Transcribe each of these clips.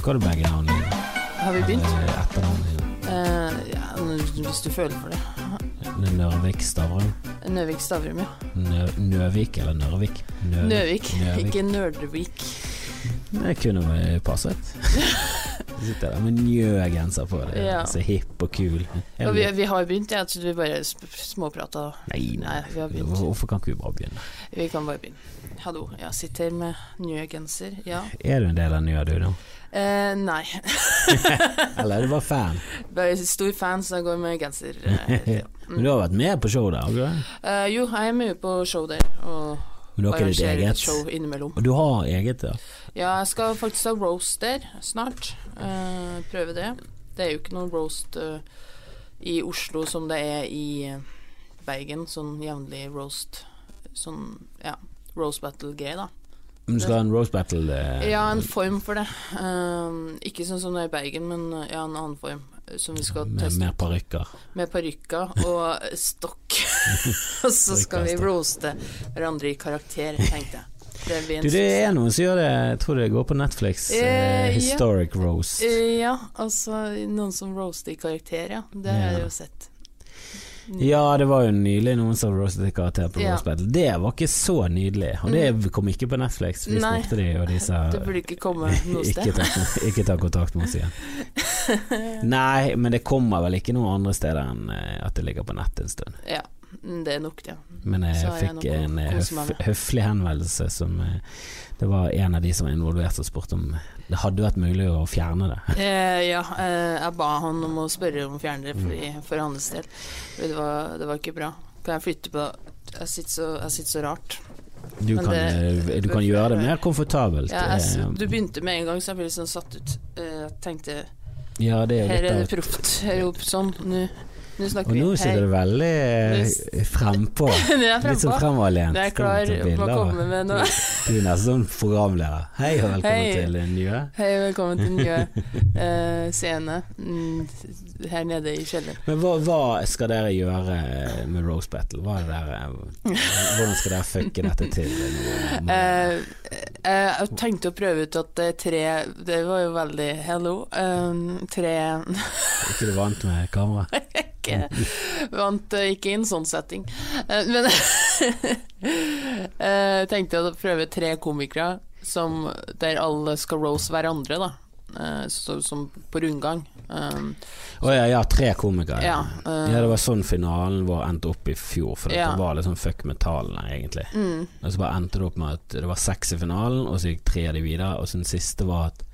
Bruker du begge navnene dine? Har vi begynt? Eller Etternavnet dine? Eh, ja, hvis du føler for det. Nørvik Stavrum? Nøvik Stavrum, ja. Nø Nøvik eller Nørvik? Nø Nøvik, Nøvik. ikke Nørdvik Det kunne vel passet. Sitter der med njø-genser på. Det Ja. Så hipp og kul. Og vi, vi har begynt, jeg trodde vi bare småprater småprata. Nei, nei. Nei, vi har. Hvorfor kan ikke vi bare begynne? Vi kan bare begynne. Hallo, jeg sitter med njø-genser, ja. Er du en del av Njø, du nå? Eh, nei. Eller er du bare fan? Bare stor fan, så jeg går med genser. eh, ja. Men du har vært med på show der, Okay? Eh, jo, jeg er med på show der, og Men du har ikke ditt eget? show innimellom. Og du har eget, ja? Ja, jeg skal faktisk ha roast der snart. Eh, prøve det. Det er jo ikke noe roast uh, i Oslo som det er i eh, Bergen. Sånn jevnlig roast. Sånn, ja, roast battle-greie, da. Du skal ha en roast battle? Uh, Ja, en form for det. Ikke sånn som det er i Bergen, men ja, en annen form. Som vi skal med teste mer parykker? med parykker og stokk. og så skal vi roaste hverandre i karakter, tenkte jeg. Du, det er noen som gjør det, jeg tror det går på Netflix. Eh, eh, ja. historic roast. Eh, Ja, altså noen som roaster i karakter, ja. Det har jeg jo sett. Ja, det var jo nylig noen som roastet karakter på Ja. roast battle. Det var ikke så nydelig, og det kom ikke på Netflix. Vi Nei. spurte de, og de sa Det burde ikke komme noe ikke sted. ta, ikke ta kontakt med oss igjen. Nei, men det kommer vel ikke noen andre steder enn eh, at det ligger på nett en stund. Ja, mm, det er nok det. Men jeg jeg fikk jeg en eh, høf, høflig henvendelse som eh, Det var en av de som var involvert og spurte om det hadde vært mulig å fjerne det. Eh, ja, eh, jeg ba han om å spørre om å fjerne det Mm. fordi, for hans del. Det var, det var ikke bra. Kan jeg flytte på Jeg sitter så, jeg sitter så rart. Du kan, det- eh, du kan gjøre det mer komfortabelt. Ja, jeg, du begynte med en gang, så jeg ble litt sånn satt ut. Jeg tenkte ja, det er her er det proft. Her er det sånn. Nå, nå snakker Og vi. nå sitter du veldig eh, frempå. Litt sånn fremoverlent. Jeg er klar på å komme med noe. Du er nesten sånn programleder. Hei og velkommen Hei. til Nye. Hei, og velkommen til nye uh, scene mm, her nede i kjelleren. Men hva, hva skal dere gjøre med Rose Battle? Er dere, hvordan skal dere fucke dette til? Uh, eh, jeg tenkte å prøve ut at tre Det var jo veldig Hello. eh, tre Er ikke du vant med kamera? ikke, Vant eh, ikke i en sånn setting. Eh, men jeg tenkte å prøve tre komikere som, der alle skal rose hverandre, da. Eh, så, som på rundgang. Um, oh, ja, ja, tre komikere. ja. uh, Ja, det var sånn finalen vår endte opp i fjor, for Ja. det var litt sånn fuck med tallene, egentlig. mm, Og så bare endte det opp med at det var seks i finalen, og så gikk tre av de videre, og så den siste var at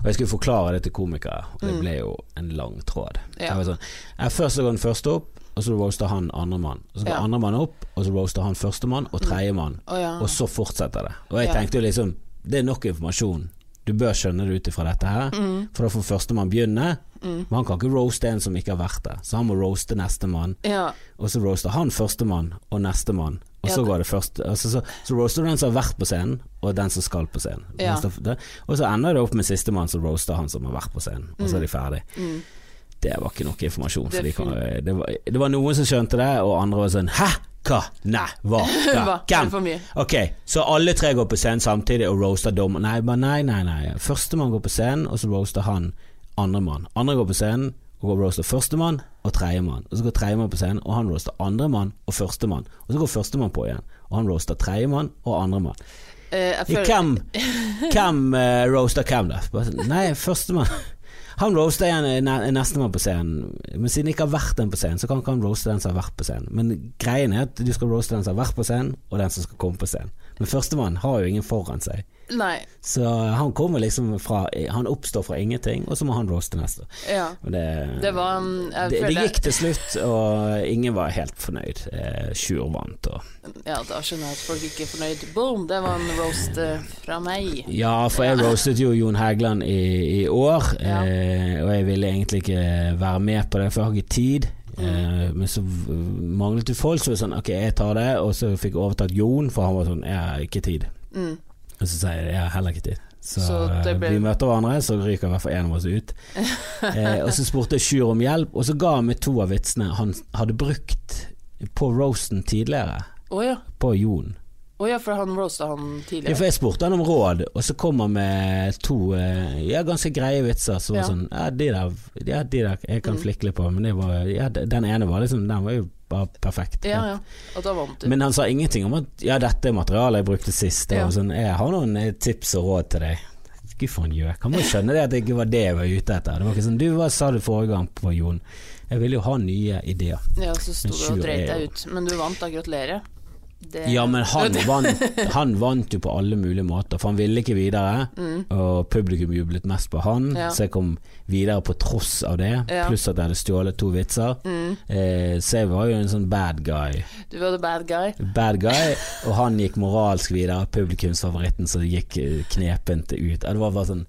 Og jeg skulle forklare det til komikere, og det Mm. ble jo en lang tråd. Ja. Jeg var sånn jeg, Først så går den første opp, og så roaster han andremann. Så går Ja. Mm. andremann opp, og så roaster han førstemann og tredjemann. Å ja. Og så fortsetter det. Og jeg Ja. tenkte jo liksom Det er nok informasjon. Du bør skjønne det ut ifra dette her, Mm, for da får førstemann begynne. mm. Men han kan ikke roaste en som ikke har vært der, så han må roaste nestemann. Ja. Og så roaster han førstemann og nestemann, og så går det først altså, så, så roaster du den som har vært på scenen, og den som skal på scenen. Ja. Og så ender det opp med sistemann som roaster han som har vært på scenen, og så er de ferdig. Mm. Det var ikke nok informasjon. For Det de kan, det, var, det var noen som skjønte det, og andre var sånn Hæ? Hva? Nei, hva? Hvem? Ok, så alle tre går på scenen samtidig og roaster dommer Nei, nei, nei, nei. Førstemann går på scenen, og så roaster han andremann. Andre går på scenen og går roaster førstemann og tredjemann. Og så går tredjemann på scenen, og han roaster andremann og førstemann. Og så går førstemann på igjen, og han roaster tredjemann og andremann. Eh, føler- Hvem, hvem uh, roaster hvem, da? Sånn, Nei, førstemann. Han roaster ne- nestemann på scenen, men siden det ikke har vært den på scenen, så kan ikke han roaste den som har vært på scenen. Men greien er at du skal roaste den som har vært på scenen, og den som skal komme på scenen. Men førstemann har jo ingen foran seg, Nei. så han kommer liksom fra Han oppstår fra ingenting, og så må han roaste neste. Ja. Det, Det var det, det gikk til slutt, og ingen var helt fornøyd. Eh, Sjur vant, og Ja, da skjønner jeg at folk ikke er fornøyd. Boom, det var en roast eh, fra meg. Ja, for jeg roastet jo Jon Hægeland i, i år, Ja. eh, og jeg ville egentlig ikke være med på det, for jeg har ikke tid. Mm. Men så manglet det folk, så var det sånn ok, jeg tar det, og så fikk jeg overtatt Jon, for han var sånn jeg har ikke tid. Mm. Og så sier jeg har heller ikke tid. Så, Så eh, ble- vi møter hverandre, så ryker i hvert fall en av oss ut. eh, og så spurte Sjur om hjelp, og så ga han meg to av vitsene han hadde brukt på roasten tidligere, Oh, ja. på Jon. Å ja, for han roasta han Ja, tidligere. for jeg spurte han om råd, og så kom han med to eh, ja, ganske greie vitser. Så var Ja. sånn Ja, de der, ja, de der jeg kan Mm. flikle på, men det var, ja, den ene var liksom Den var jo bare perfekt. Ja, ja. Og da vant du. Men han sa ingenting om at ja, dette er materialet jeg brukte sist. Ja. sånn, jeg har noen eh, tips og råd til deg. Gud for en gjøk. Han må skjønne det at det ikke var det jeg var ute etter. Det var ikke sånn Du, hva sa du forrige gang på Jon? Jeg ville jo ha nye ideer. ja, så sto du og dreit deg ut. Men du vant, da. Gratulerer. Det- Ja, men han vant, han vant jo på alle mulige måter, for han ville ikke videre. Mm. Og publikum jublet mest på han, Ja. så jeg kom videre på tross av det. Ja. Pluss at jeg hadde stjålet to vitser. Mm. Eh, så jeg var jo en sånn bad guy. Du var the bad guy. Bad guy, og han gikk moralsk videre. Publikumsfavoritten som gikk eh, knepent ut. Det var bare sånn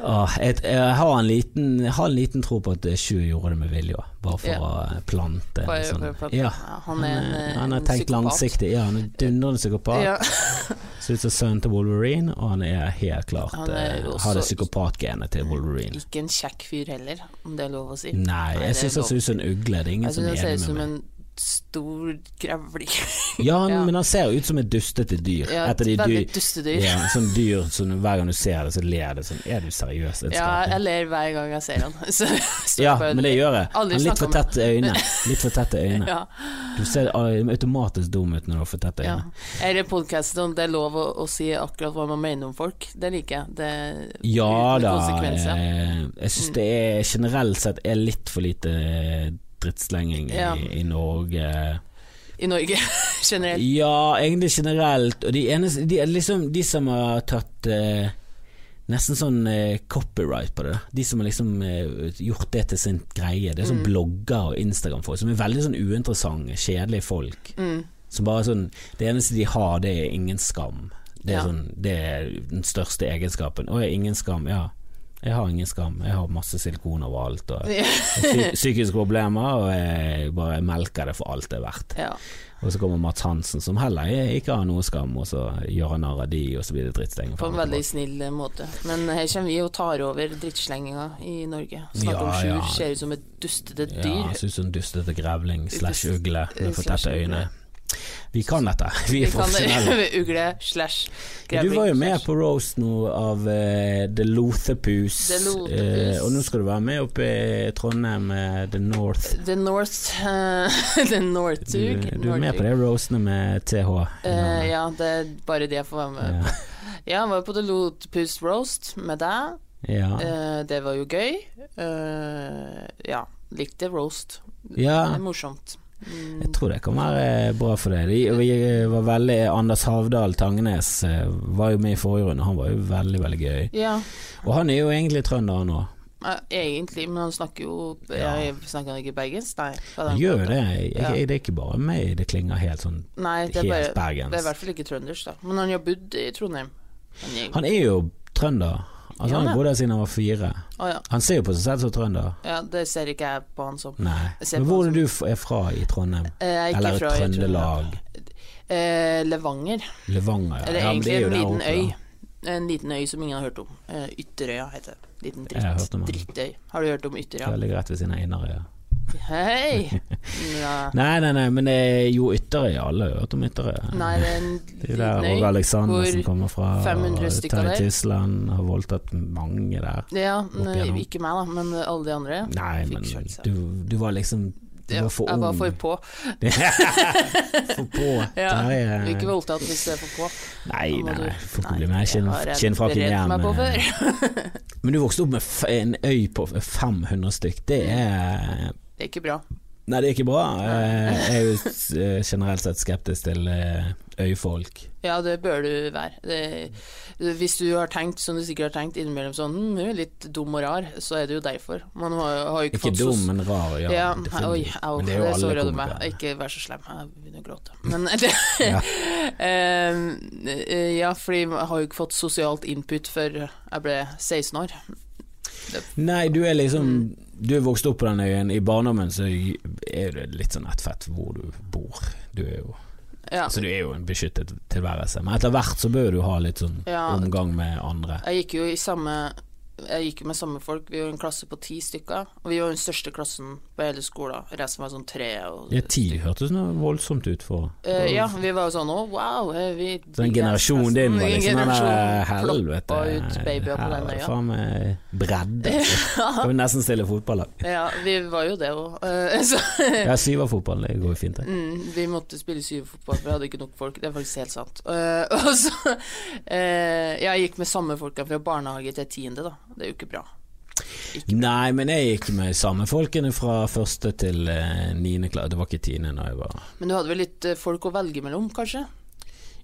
Åh, jeg, jeg, har en liten, jeg har en liten tro på at Sju gjorde det med vilje, også, bare for Ja. å plante Bare sånn. bare plante- Ja, han er han har en tenkt psykopat. langsiktig. Ja, han er dundrende psykopat. Ja. Ser ut som sønnen til Wolverine, og han er helt klart Han er eh, jo har det psykopatgenet til Wolverine. Ikke en kjekk fyr heller, om det er lov å si. Nei, jeg er syns han ser ut som en ugle. Det er ingen Jeg som er han enig med meg. Stor grevling. Ja, Ja. men han ser ut som et dustete dyr. Ja, Et veldig dyr. Ja, sånn dyr som hver gang du ser det, så ler det sånn Er du seriøs? Ja, jeg ler hver gang jeg ser han. Så, ja, men det gjør jeg. Han har litt for tette øyne. Litt for tette øyne. Ja, Du ser automatisk dum ut når du har for tette ja. Er det podkasten om det er lov å, å si akkurat hva man mener om folk? Det liker jeg. Det, Ja da, eh, jeg syns Mm. det er generelt sett er litt for lite drittslenging Ja. i, i Norge. I Norge generelt. Ja, egentlig generelt. Og de eneste De, liksom, de som har tatt eh, nesten sånn eh, copyright på det, de som har liksom eh, gjort det til sin greie, det er sånn Mm. blogger og Instagram-folk som er veldig sånn uinteressante, kjedelige folk. Mm. Som bare sånn Det eneste de har, det er ingen skam. Det er, Ja. sånn, det er den største egenskapen. Å, ingen skam. Ja, jeg har ingen skam. Jeg har masse silikon overalt og psy psykiske problemer, og jeg bare melker det for alt det er verdt. Ja. Og så kommer Mats Hansen, som heller ikke har noe skam, og så gjør han narr av de, og så blir det drittslenging. På en veldig snill måte. Men her kommer vi og tar over drittslenginga i Norge. Snakker om Ja, Sjur, ja. ser ut som et dustete dyr. Ja, ser ut som en dustete grevling slash ugle med for Slash tette ugle. øyne. Vi kan dette. Vi er Vi profesjonelle. Ugle slash Du var jo med på roast nå av uh, The Lothepus, The Lothepus. Uh, og nå skal du være med oppe i Trondheim uh, The North. The North uh, The Du, Northug. du er med på de roastene med TH? ja, det er bare det jeg får være med på. Ja, jeg var på The Lothepus Roast med deg. Ja. ja. Det var jo gøy. Ja, likte roast. ja. Det er morsomt. Jeg tror det kan være bra for deg. De, vi var veldig Anders Havdal Tangenes eh, var jo med i forrige runde, han var jo veldig, veldig gøy. Ja, Og han er jo egentlig trønder, han òg. eh, egentlig, men han snakker jo Ja. Jeg Snakker han ikke bergensk? Nei. er Han gjør jo det. Jeg, jeg, det er ikke bare meg det klinger helt sånn Nei, det er, helt bare, det er i hvert fall ikke trøndersk, da. Men han har bodd i Trondheim. Han gikk- Han er jo trønder. Altså, Ja, han har bodd her siden han var fire. Oh, ja. Han ser jo på seg selv som trønder. ja, det ser ikke jeg på han som. Nei. Men hvor er du er fra i Trondheim? Eh, Jeg er Eller fra Trøndelag? Eh, Levanger. Levanger, ja. Eller ja. egentlig jo en liten oppe, øy. En liten øy som ingen har hørt om. Eh, Ytterøya heter det. Liten dritt. Drittøy. Har du hørt om Ytterøya? Det ligger rett ved siden av Inderøya. Hei! Ja. Nei, nei, nei, men det er jo Ytterøy. Alle har hørt om Ytterøy. Nei, det er en Det er der Åge. Aleksandersen kommer fra. 500 stykker der. Tysland har voldtatt mange der. Ja, men, ikke meg, da, men alle de andre. Nei, men du, du var liksom Du var for jeg var for på. for på. Ja, Terje. Ikke voldtatt hvis det er for på. Nei, nei, nei. Får bli med. kinnfrakken eh. før. Men du vokste opp med en øy på 500 stykk. Det er Det er ikke bra. Nei, det er ikke bra. Jeg er jo eh, generelt sett skeptisk til eh, øyfolk. Ja, det bør du være. Det, hvis du har tenkt, som du sikkert har tenkt innimellom sånn hm, er litt dum og rar, så er det jo derfor. Man har, har ikke, Ikke dum, men rar. Ja, Ja, oi, au, Men det, det er jo alle såra du meg. Ikke vær så slem, jeg begynner å gråte. Men det, Ja. Ehm, eh, Ja, fordi jeg har jo ikke fått sosialt input før jeg ble 16 år. Nei, du er liksom. Du er vokst opp på den øyen. I barndommen så er det litt sånn ett fett hvor du bor. Du er jo Ja. Så du er jo en beskyttet tilværelse. Men etter hvert så bør du ha litt sånn Ja. omgang med andre. Jeg gikk jo i samme jeg gikk jo med samme folk. Vi var en klasse på ti stykker. Og vi var den største klassen på hele skolen. Resten var sånn tre. Og, Ja, ti hørtes noe voldsomt ut for uh, ja, vi var jo sånn å, wow. eh, Vi, Så den er generasjonen din var liksom den helvete ut babyer på den øya. Faen meg bredde. Kan vi nesten stille fotballag. Ja, vi var jo det òg. så Ja, syverfotball, det går jo fint, det. Mm, vi måtte spille syverfotball, for vi hadde ikke nok folk. Det er faktisk helt sant. Uh, og så uh, Jeg gikk med samme folka fra barnehage til tiende, da. Det er jo ikke bra. Nei, men jeg gikk med samme folkene fra første til eh, niende klasse. Det var ikke tiende da jeg var Men du hadde vel litt eh, folk å velge mellom, kanskje?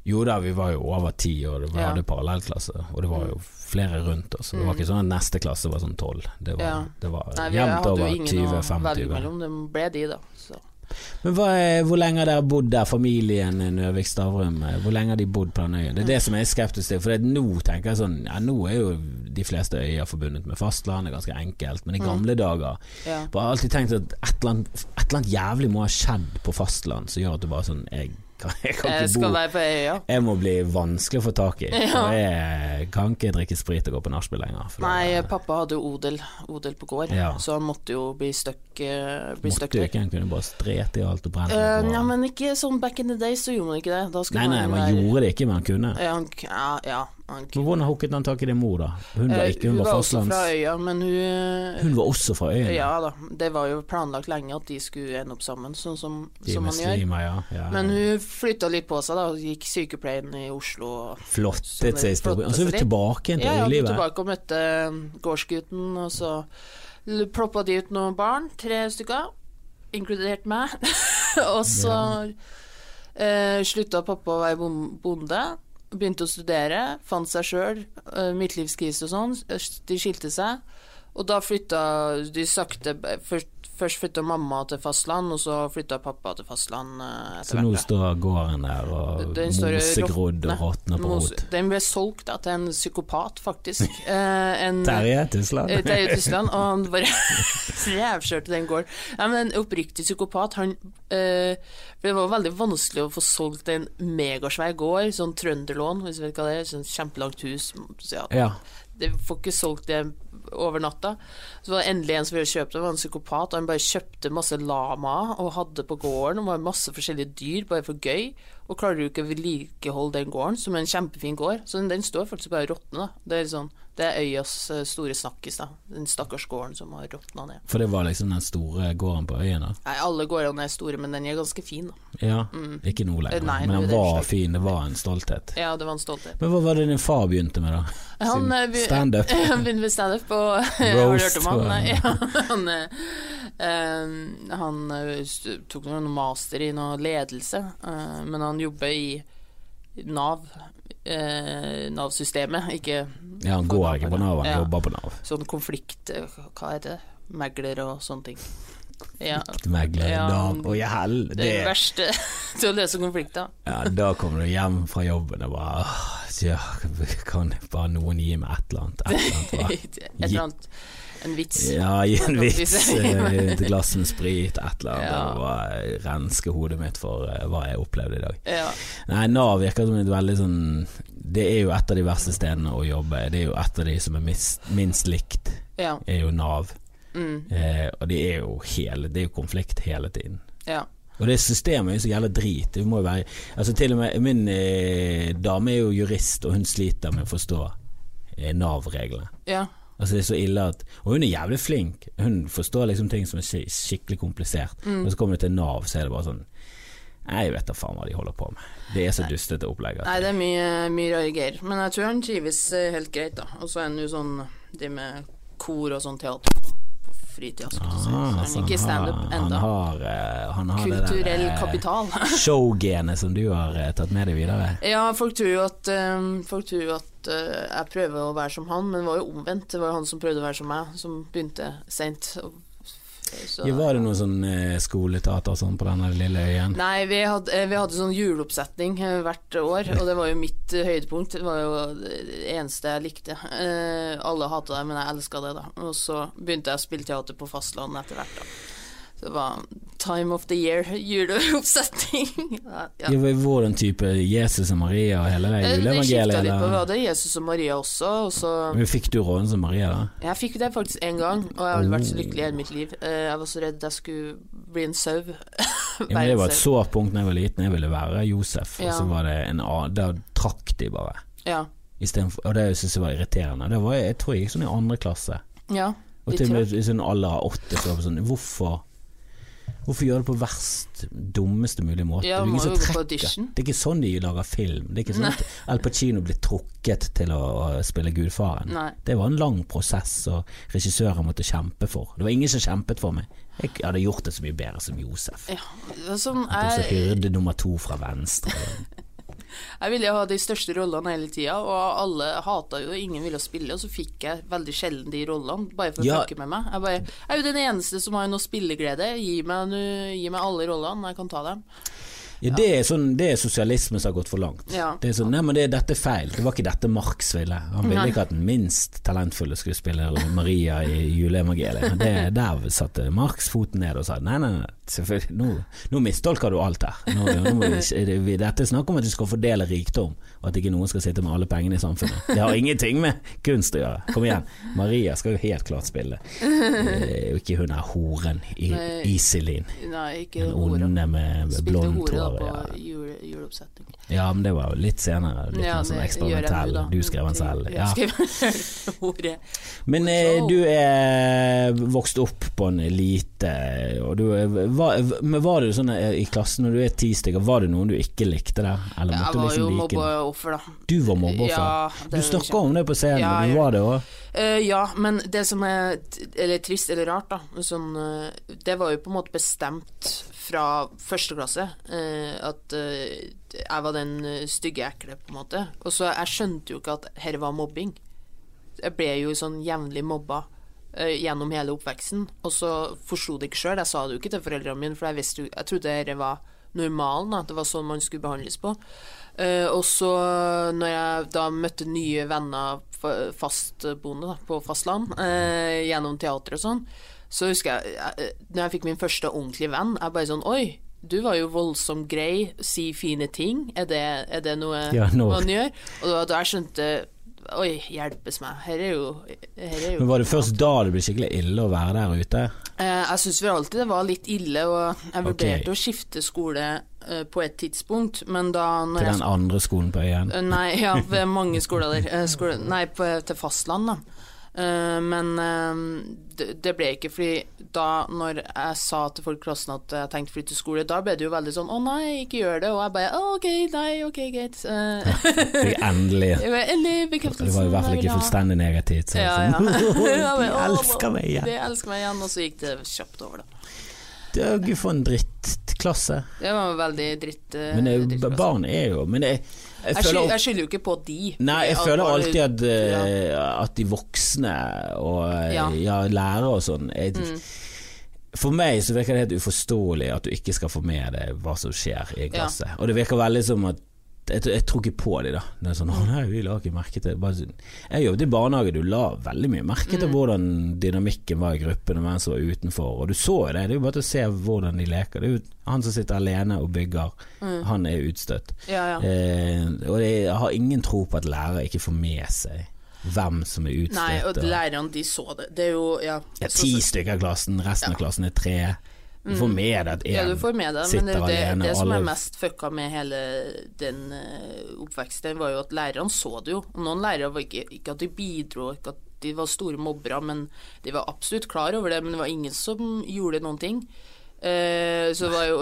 Jo da, vi var jo over ti, og vi Ja. hadde parallellklasse. Og det var jo flere rundt oss. Det var ikke sånn at neste klasse var sånn tolv. Det var, Ja. det var Nei, jevnt over ingen å velge 20-25. mellom. Det ble de, da. Så. Men er, hvor lenge har dere bodd der, familien Nøvik Stavrum? Hvor lenge har de bodd på den øya? Det er det som jeg er skeptisk til. For nå tenker jeg sånn Ja, nå er jo de fleste øyer forbundet med fastland, det er ganske enkelt. Men i gamle dager Ja. Har alltid tenkt at et eller, annet, et eller annet jævlig må ha skjedd på fastland som gjør at du bare sånn Jeg kan, jeg kan Jeg ikke skal bo være på øya. Jeg må bli vanskelig å få tak i. Ja. Jeg kan ikke drikke sprit og gå på nachspiel lenger. Nei, det, pappa hadde jo odel, odel på gård, Ja. så han måtte jo bli stuck, eh, bli Måtte jo ikke, han kunne bare strete i alt og brenne Uh, ja, men ikke sånn back in the days, så gjorde man ikke det. Nei, nei, man gjorde det ikke, men han kunne. Ja, ja, ja, han Men hvordan hooket han tak i din mor, da? Hun var Eh, ikke, hun var også fastlands... fra øya, men hun Hun var også fra øya? Ja da, det var jo planlagt lenge at de skulle ende opp sammen, sånn som, som man gjør. ja. ja. Men hun flytta litt på seg, da. Gikk sykepleien i Oslo. Flottet seg i Flottet Og så er vi tilbake igjen til Ja, ja, vi øylivet. tilbake og møtte um, gårdsgutten, og så ploppa de ut noen barn, tre stykker, inkludert meg. og så eh, slutta pappa å være bonde, begynte å studere, fant seg sjøl, eh, midtlivskrise og sånn. De skilte seg. Og da flytta de sakte Først, først flytta mamma til fastland, og så flytta pappa til fastland eh, Så nå hvert. står gården der og mosegrodd og råtner på rot. Den ble solgt da, til en psykopat, faktisk. Eh, en, Terje Tysland. eh, Terje Tysland, og han bare revkjørte den gården. Nei, men en oppriktig psykopat, han øh, Det var veldig vanskelig å få solgt en megasvær gård, sånn trønderlån, hvis du vet hva det er, sånn kjempelangt hus. Så ja, Ja. det får ikke solgt det over natta. Så var det endelig en som ville kjøpe det, var en psykopat. og Han bare kjøpte masse lamaer og hadde på gården, og var masse forskjellige dyr bare for gøy. Og klarer du ikke å vedlikeholde den gården, som er en kjempefin gård. Så den, den står faktisk bare og råtner, da. Det er, sånn, det er øyas eh, store snakkis, da. Den stakkars gården som har råtna ned. For det var liksom den store gården på øyen, da. Nei, alle gårdene er store, men den er ganske fin, da. Ja, ikke nå lenger. Eh, nei, men den var slag. fin, det var en stolthet. Ja, det var en stolthet. Men hva var det din far begynte med, da? Han, eh, Standup? Han begynte med standup, og har du Roast hørt om han? ja, han eh, han tok noen master i noe ledelse, men han jobber i Nav. eh, Nav-systemet, ikke Ja, han går ikke på Nav, han Ja. jobber på Nav. sånn konflikt... eh, Hva heter det? Megler og sånne ting. Ja, Megler, Ja, Nav han- Å, i hell, det det verste til å løse konflikter. Ja, da kommer du hjem fra jobben og bare ja, Kan bare noen gi meg et eller annet? Et eller annet hva? Et eller annet En vits. Ja, gi en vits, eh, et glass med sprit, et eller annet. Ja. Og renske hodet mitt for eh, hva jeg opplevde i dag. Ja. Nei, Nav virker som et veldig sånn Det er jo et av de verste stedene å jobbe. Det er jo et av de som er minst, minst likt, ja. er jo Nav. Mm, Eh, og det er jo hele Det er jo konflikt hele tiden. ja. Og det systemet er jo så jævla drit. Det må jo være Altså til og med Min eh, dame er jo jurist, og hun sliter med å forstå eh, Nav-reglene. ja. Altså det er så ille at Og hun er jævlig flink. Hun forstår liksom ting som er skik- skikkelig komplisert. Mm. Og så kommer det til Nav, så er det bare sånn jeg vet da faen hva de holder på med. Det er så dustete opplegg. at- Nei, det er mye, mye rare greier. Men jeg tror han trives eh, helt greit, da. Og så er han jo sånn de med kor og sånn teater fritida, du. Så Ah, han ikke standup ennå. Han har, eh, han har det Kulturell der, eh, kapital. Showgenet som du har eh, tatt med deg videre. Ja, folk tror jo at, eh, folk tror jo at eh, jeg prøver å være som han, men det var jo omvendt. Det var jo han som prøvde å være som meg, som begynte seint. Så- Ja, var det noe sånn eh, skoleteater sånn på denne lille øyen? Nei, vi hadde, eh, vi hadde sånn juleoppsetning eh, hvert år, og det var jo mitt eh, høydepunkt. Det var jo det eneste jeg likte. Eh, alle hata det, men jeg elska det, da. Og så begynte jeg å spille teater på fastlandet etter hvert, da. Så det var time of the year juleoppsetning. ja, ja. Ja, Hvordan type Jesus og Maria og hele det juleevangeliet? Det litt på. Eller? hadde Jesus og Maria også, og så Men Fikk du rollen som Maria, da? Jeg fikk det faktisk én gang, og jeg har vært så lykkelig i hele mitt liv. Eh, Jeg var så redd jeg skulle bli en sau. Ja, men det var et sårt punkt da jeg var liten. Jeg ville være Josef, og så var det en annen Da trakk de bare. Ja. For, og det syntes jeg var irriterende. Det var, jeg tror jeg gikk sånn i andre klasse. ja. Og til og med sånn alder av åtte så var det sånn Hvorfor Hvorfor gjøre det på verst, dummeste mulige måte? Ja, det, er det er ikke sånn de lager film. Det er ikke sånn at Al Pacino blir trukket til å, spille gudfaren. Nei. Det var en lang prosess, og regissører måtte kjempe for. Det var ingen som kjempet for meg. Jeg hadde gjort det så mye bedre som Josef. Ja, sånn, jeg, hyrde nummer to fra venstre. jeg ville ha de største rollene hele tida, og alle hata jo, ingen ville spille, og så fikk jeg veldig sjelden de rollene, bare for å Ja. med meg. Jeg, bare, jeg er jo den eneste som har noe spilleglede. Gi meg, nu- gi meg alle rollene, jeg kan ta dem. Ja, det er, sånn, det er sosialisme som har gått for langt. Ja. Det er sånn, nei, men det, dette er feil. Det var ikke dette Marx ville. Han ville Nei. ikke at den minst talentfulle skulle spille Maria i juleevangeliet. Det, der satte Marx foten ned og sa nei, nei, nei, selvfølgelig, nå, nå mistolker du alt her. Nå, nå må vi, det- vi, dette er snakk om at du skal fordele rikdom, og at ikke noen skal sitte med alle pengene i samfunnet. Det har ingenting med kunst å gjøre. Kom igjen. Maria skal jo helt klart spille. Eh, ikke hun er horen i Nei. Iselin. Nei, ikke Den onde med Spilte blond hår. Ja. jule, juleoppsetning. Ja, men det var jo litt senere. Litt Ja, mer sånn eksperimentell. nå. Du skrev den selv. Ja. Men eh, du er vokst opp på en elite, og du er- var, Men var det sånn eh, i klassen når du er ti stykker, var det noen du ikke likte der? Eller Jeg måtte du var liksom jo like det? mobbeoffer, da. Du var mobbeoffer? Ja, du snakka om det på scenen, Ja, du jeg- var det òg. Uh, ja, men det som er Eller trist eller rart, da. Sånn, uh, det var jo på en måte bestemt fra første klasse uh, at eh, jeg var den eh, stygge ekle, på en måte. Og så jeg skjønte jo ikke at dette var mobbing. Jeg ble jo sånn jevnlig mobba eh, gjennom hele oppveksten. Og så forsto det ikke sjøl. Jeg sa det jo ikke til foreldrene mine, for jeg visste Jeg trodde dette var normalen, at det var sånn man skulle behandles på. Eh, og så når jeg da møtte nye venner fastboende da, på fastland eh, gjennom teater og sånn, så husker jeg eh, Når jeg fikk min første ordentlige venn, jeg bare sånn Oi, du var jo voldsomt grei, si fine ting. Er det, er det noe Ja, man gjør? Og da, da jeg skjønte Oi, hjelpes meg. Her er jo, her er jo Men var det først da det ble skikkelig ille å være der ute? Eh, Jeg syns vel alltid det var litt ille, og jeg vurderte vurderte å skifte skole eh, på et tidspunkt, men da Til den andre skolen på øyen? Eh, Nei, ja, ved mange skoler der. Eh, Skole, nei, på, til fastland, da. Eh, men eh, det, ble ikke fordi da når jeg sa til folk i klassen at jeg tenkte å flytte skole, da ble det jo veldig sånn 'Å nei, ikke gjør det', og jeg bare 'Å, ok, nei, ok, greit'. Eh, Fikk endelig Endelig bekreftelse. Det var i hvert fall ikke fullstendig negativt. Så ja. Ja, De elsker meg igjen. De elsker meg igjen, og så gikk det kjapt over, da. Det er Gud, for en drittklasse. Det var veldig dritt. Uh, Men det, barn er jo Men jeg, jeg, Jeg føler jeg skylder jo ikke på de. Nei, jeg At føler alltid at, ja. at de voksne og eh, Ja. ja. lærere og sånn Mm. For meg så virker det helt uforståelig at du ikke skal få med deg hva som skjer i en Ja. Og det virker veldig som at jeg, jeg tror ikke på de da. Det er sånn 'Å nei, vi la ikke merke til Bare, sånn- Jeg jobbet i barnehage, du la veldig mye merke til Mm. hvordan dynamikken var i gruppen, og hvem som var utenfor. Og du så jo det. Det er jo bare til å se hvordan de leker. Det er jo han som sitter alene og bygger, Mm. han er utstøtt. Ja, ja. Eh, og jeg har ingen tro på at lærere ikke får med seg hvem som er utstøtt. Nei, og og- lærerne, de så det. Det er jo Ja, ja, ti stykker i klassen, resten av klassen er tre. Du får med deg at én ja, sitter alene. men det, det, alene, det som er mest fucka med hele den uh, oppveksten, var jo at lærerne så det jo. Og noen lærere var ikke, ikke at de bidro, ikke at de var store mobbere, men de var absolutt klar over det. Men det var ingen som gjorde noen ting. Eh, så det var jo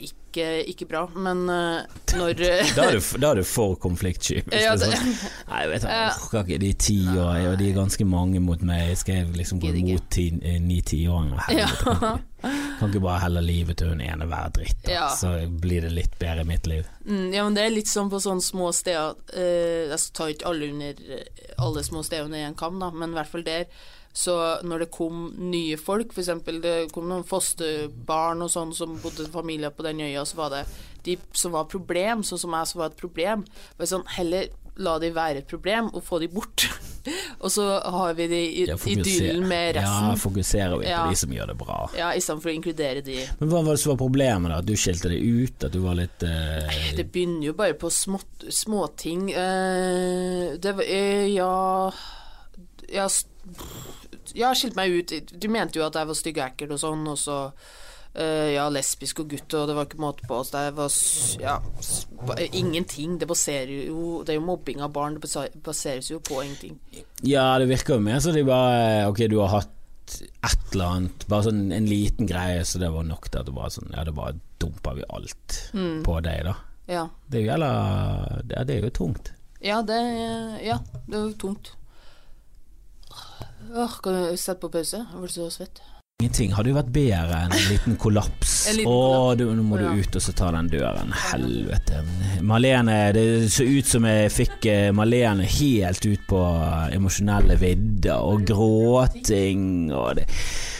ikke, ikke bra. Men eh, når Da er er du for konfliktsky. Ja, det sånn. Nei, vet du, jeg vet orker ikke de ti år, og de er ganske mange mot meg. Skal jeg liksom gå imot ti- eh, ni-tiåringer? Ja. Kan ikke bare helle livet til hun ene hver dritt, da. Ja. så blir det litt bedre i mitt liv. Mm, ja, men det er litt sånn på sånne små steder eh, Jeg tar ikke alle under alle små steder under én kam, da, men i hvert fall der. Så når det kom nye folk, f.eks. det kom noen fosterbarn og sånn som bodde familier på den øya, så var det de som var problem, sånn som jeg som var et problem. Var sånn, heller la de være et problem og få de bort. og så har vi de i, Ja, idyllen med Ja, fokuserer vi Ja. på de som gjør det bra. Ja, Istedenfor å inkludere de. Men hva var det som var problemet, da? At du skilte deg ut? At du var litt uh... Det begynner jo bare på småting. Små uh, det var uh, Ja Jeg jeg har skilt meg ut. De mente jo at jeg var stygg og ekkel og sånn, og så uh, ja, lesbisk og gutt, og det var ikke måte på. Så det var ja, ingenting. Det baserer jo Det er jo mobbing av barn. Det baseres jo på ingenting. Ja, det virker jo mer som de bare Ok, du har hatt et eller annet, bare sånn en liten greie, så det var nok til at det bare sånn Ja, da bare dumper vi alt Mm. på deg, da. Ja. Det er jævla ja, Det er jo tungt. Ja, det Ja, det er jo tungt. Åh, kan du sette på pause? Jeg ble så svett. Ingenting hadde jo vært bedre enn en liten kollaps. En liten du, nå må du ut og så ta den døren. Helvete. Malene, det så ut som jeg fikk eh, Malene helt ut på eh, emosjonelle vidder, og gråting og det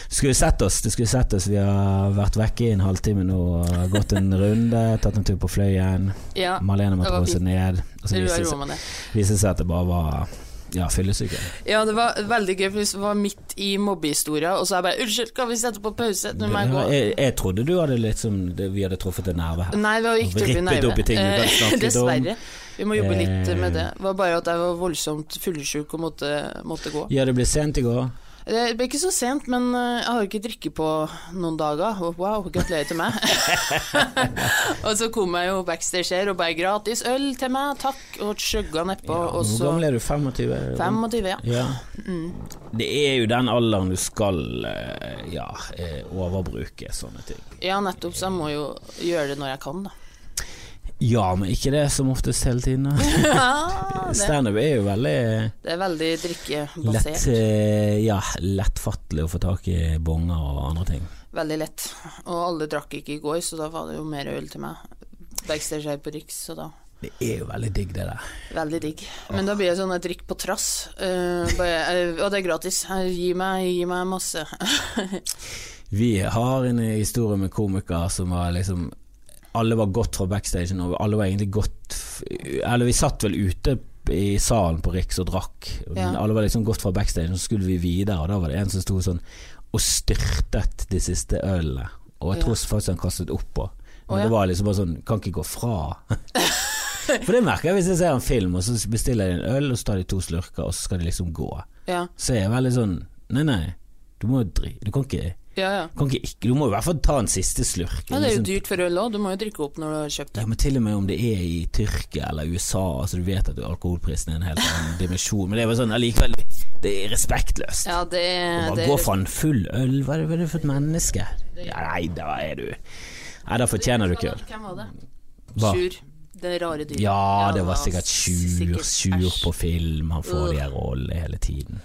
skulle sett oss, det skulle sett oss. Vi har vært vekke i en halvtime nå gått en runde, tatt en tur på Fløyen. Ja. Malene måtte roe seg ned. Og så viste det seg at det bare var ja, fyllesyke. Ja, det var veldig gøy, for vi var midt i mobbehistoria, og så er jeg bare 'Unnskyld, kan vi sette på pause?' Nå må jeg gå. Jeg, jeg trodde du hadde litt som det- Vi hadde truffet en nerve her. Nei, vi har ikke truffet Rippet nerve. Dessverre. Vi må jobbe litt Eh. med det. Det var bare at jeg var voldsomt fyllesyk og måtte, måtte gå. Ja, det ble sent i går. Det ble ikke så sent, men eh, jeg har jo ikke drikke på noen dager. Wow, gratulerer til meg. og så kom jeg jo backstage her og bare 'gratis øl til meg, takk', og chugga nedpå, Ja, Hvor så gammel er du? 25? 25, ja. Ja. Mm. Det er jo den alderen du skal eh, ja, eh, overbruke sånne ting. Ja, nettopp, så jeg må jo gjøre det når jeg kan, da. Ja, men ikke det som oftest hele tiden. Ja, Standup er jo veldig det er veldig drikkebasert. Lett, ja, lettfattelig å få tak i bonger og andre ting. Veldig lett. Og alle drakk ikke i går, så da var det jo mer øl til meg. Backstage her på Riks, så da Det er jo veldig digg, det der. Veldig digg. Men da blir det sånn at jeg drikker på trass. Uh, bare, eh, og det er gratis. Eh, Gi meg, gi meg masse. Vi har en historie med komiker som var liksom Alle var godt fra backstagen, og alle var egentlig godt Eller vi satt vel ute i salen på Riks og drakk, men Ja. alle var liksom godt fra backstagen, så skulle vi videre, og da var det en som sto sånn og styrtet de siste ølene. Og jeg Ja. tror faktisk han kastet oppå. Men oh, ja. det var liksom bare sånn Kan ikke gå fra. For det merker jeg hvis jeg ser en film, og så bestiller jeg en øl, og så tar de to slurker, og så skal de liksom gå. Ja, Så er jeg veldig sånn Nei, nei, du må jo drite Du kan ikke ja. ja. kan ikke, ikke, du må i hvert fall ta en siste slurk. ja det er jo Liksom- dyrt for øl òg. Du må jo drikke opp når du har kjøpt det. Ja, men til og med om det er i Tyrkia eller USA, altså du vet at alkoholprisen er en helt annen dimensjon. Men det er jo sånn allikevel Det er respektløst. Ja, det, det bare gå fra en full øl, hva er det, det for et menneske? Ja, nei, da er du Nei, da fortjener du ikke øl. Hvem var det? Sjur. Det rare dyret. Ja, det var sikkert sikkert Sjur på film. Han får de her rollene hele tiden.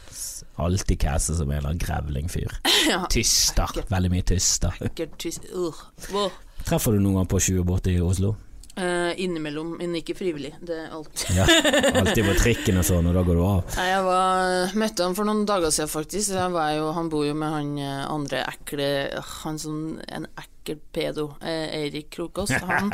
Alltid castet som en eller annen grevlingfyr. Ja. Tyster. Veldig mye tyster. Treffer du noen gang på Sjur borte i Oslo? Uh, innimellom, men ikke frivillig. Det er alt. Ja, alltid på trikken og sånn, og da går du av. Nei, jeg var, møtte han for noen dager siden, faktisk. Jo, han bor jo med han eh, andre ekle Han som en ekkel pedo, eh, Eirik Krokås. Han,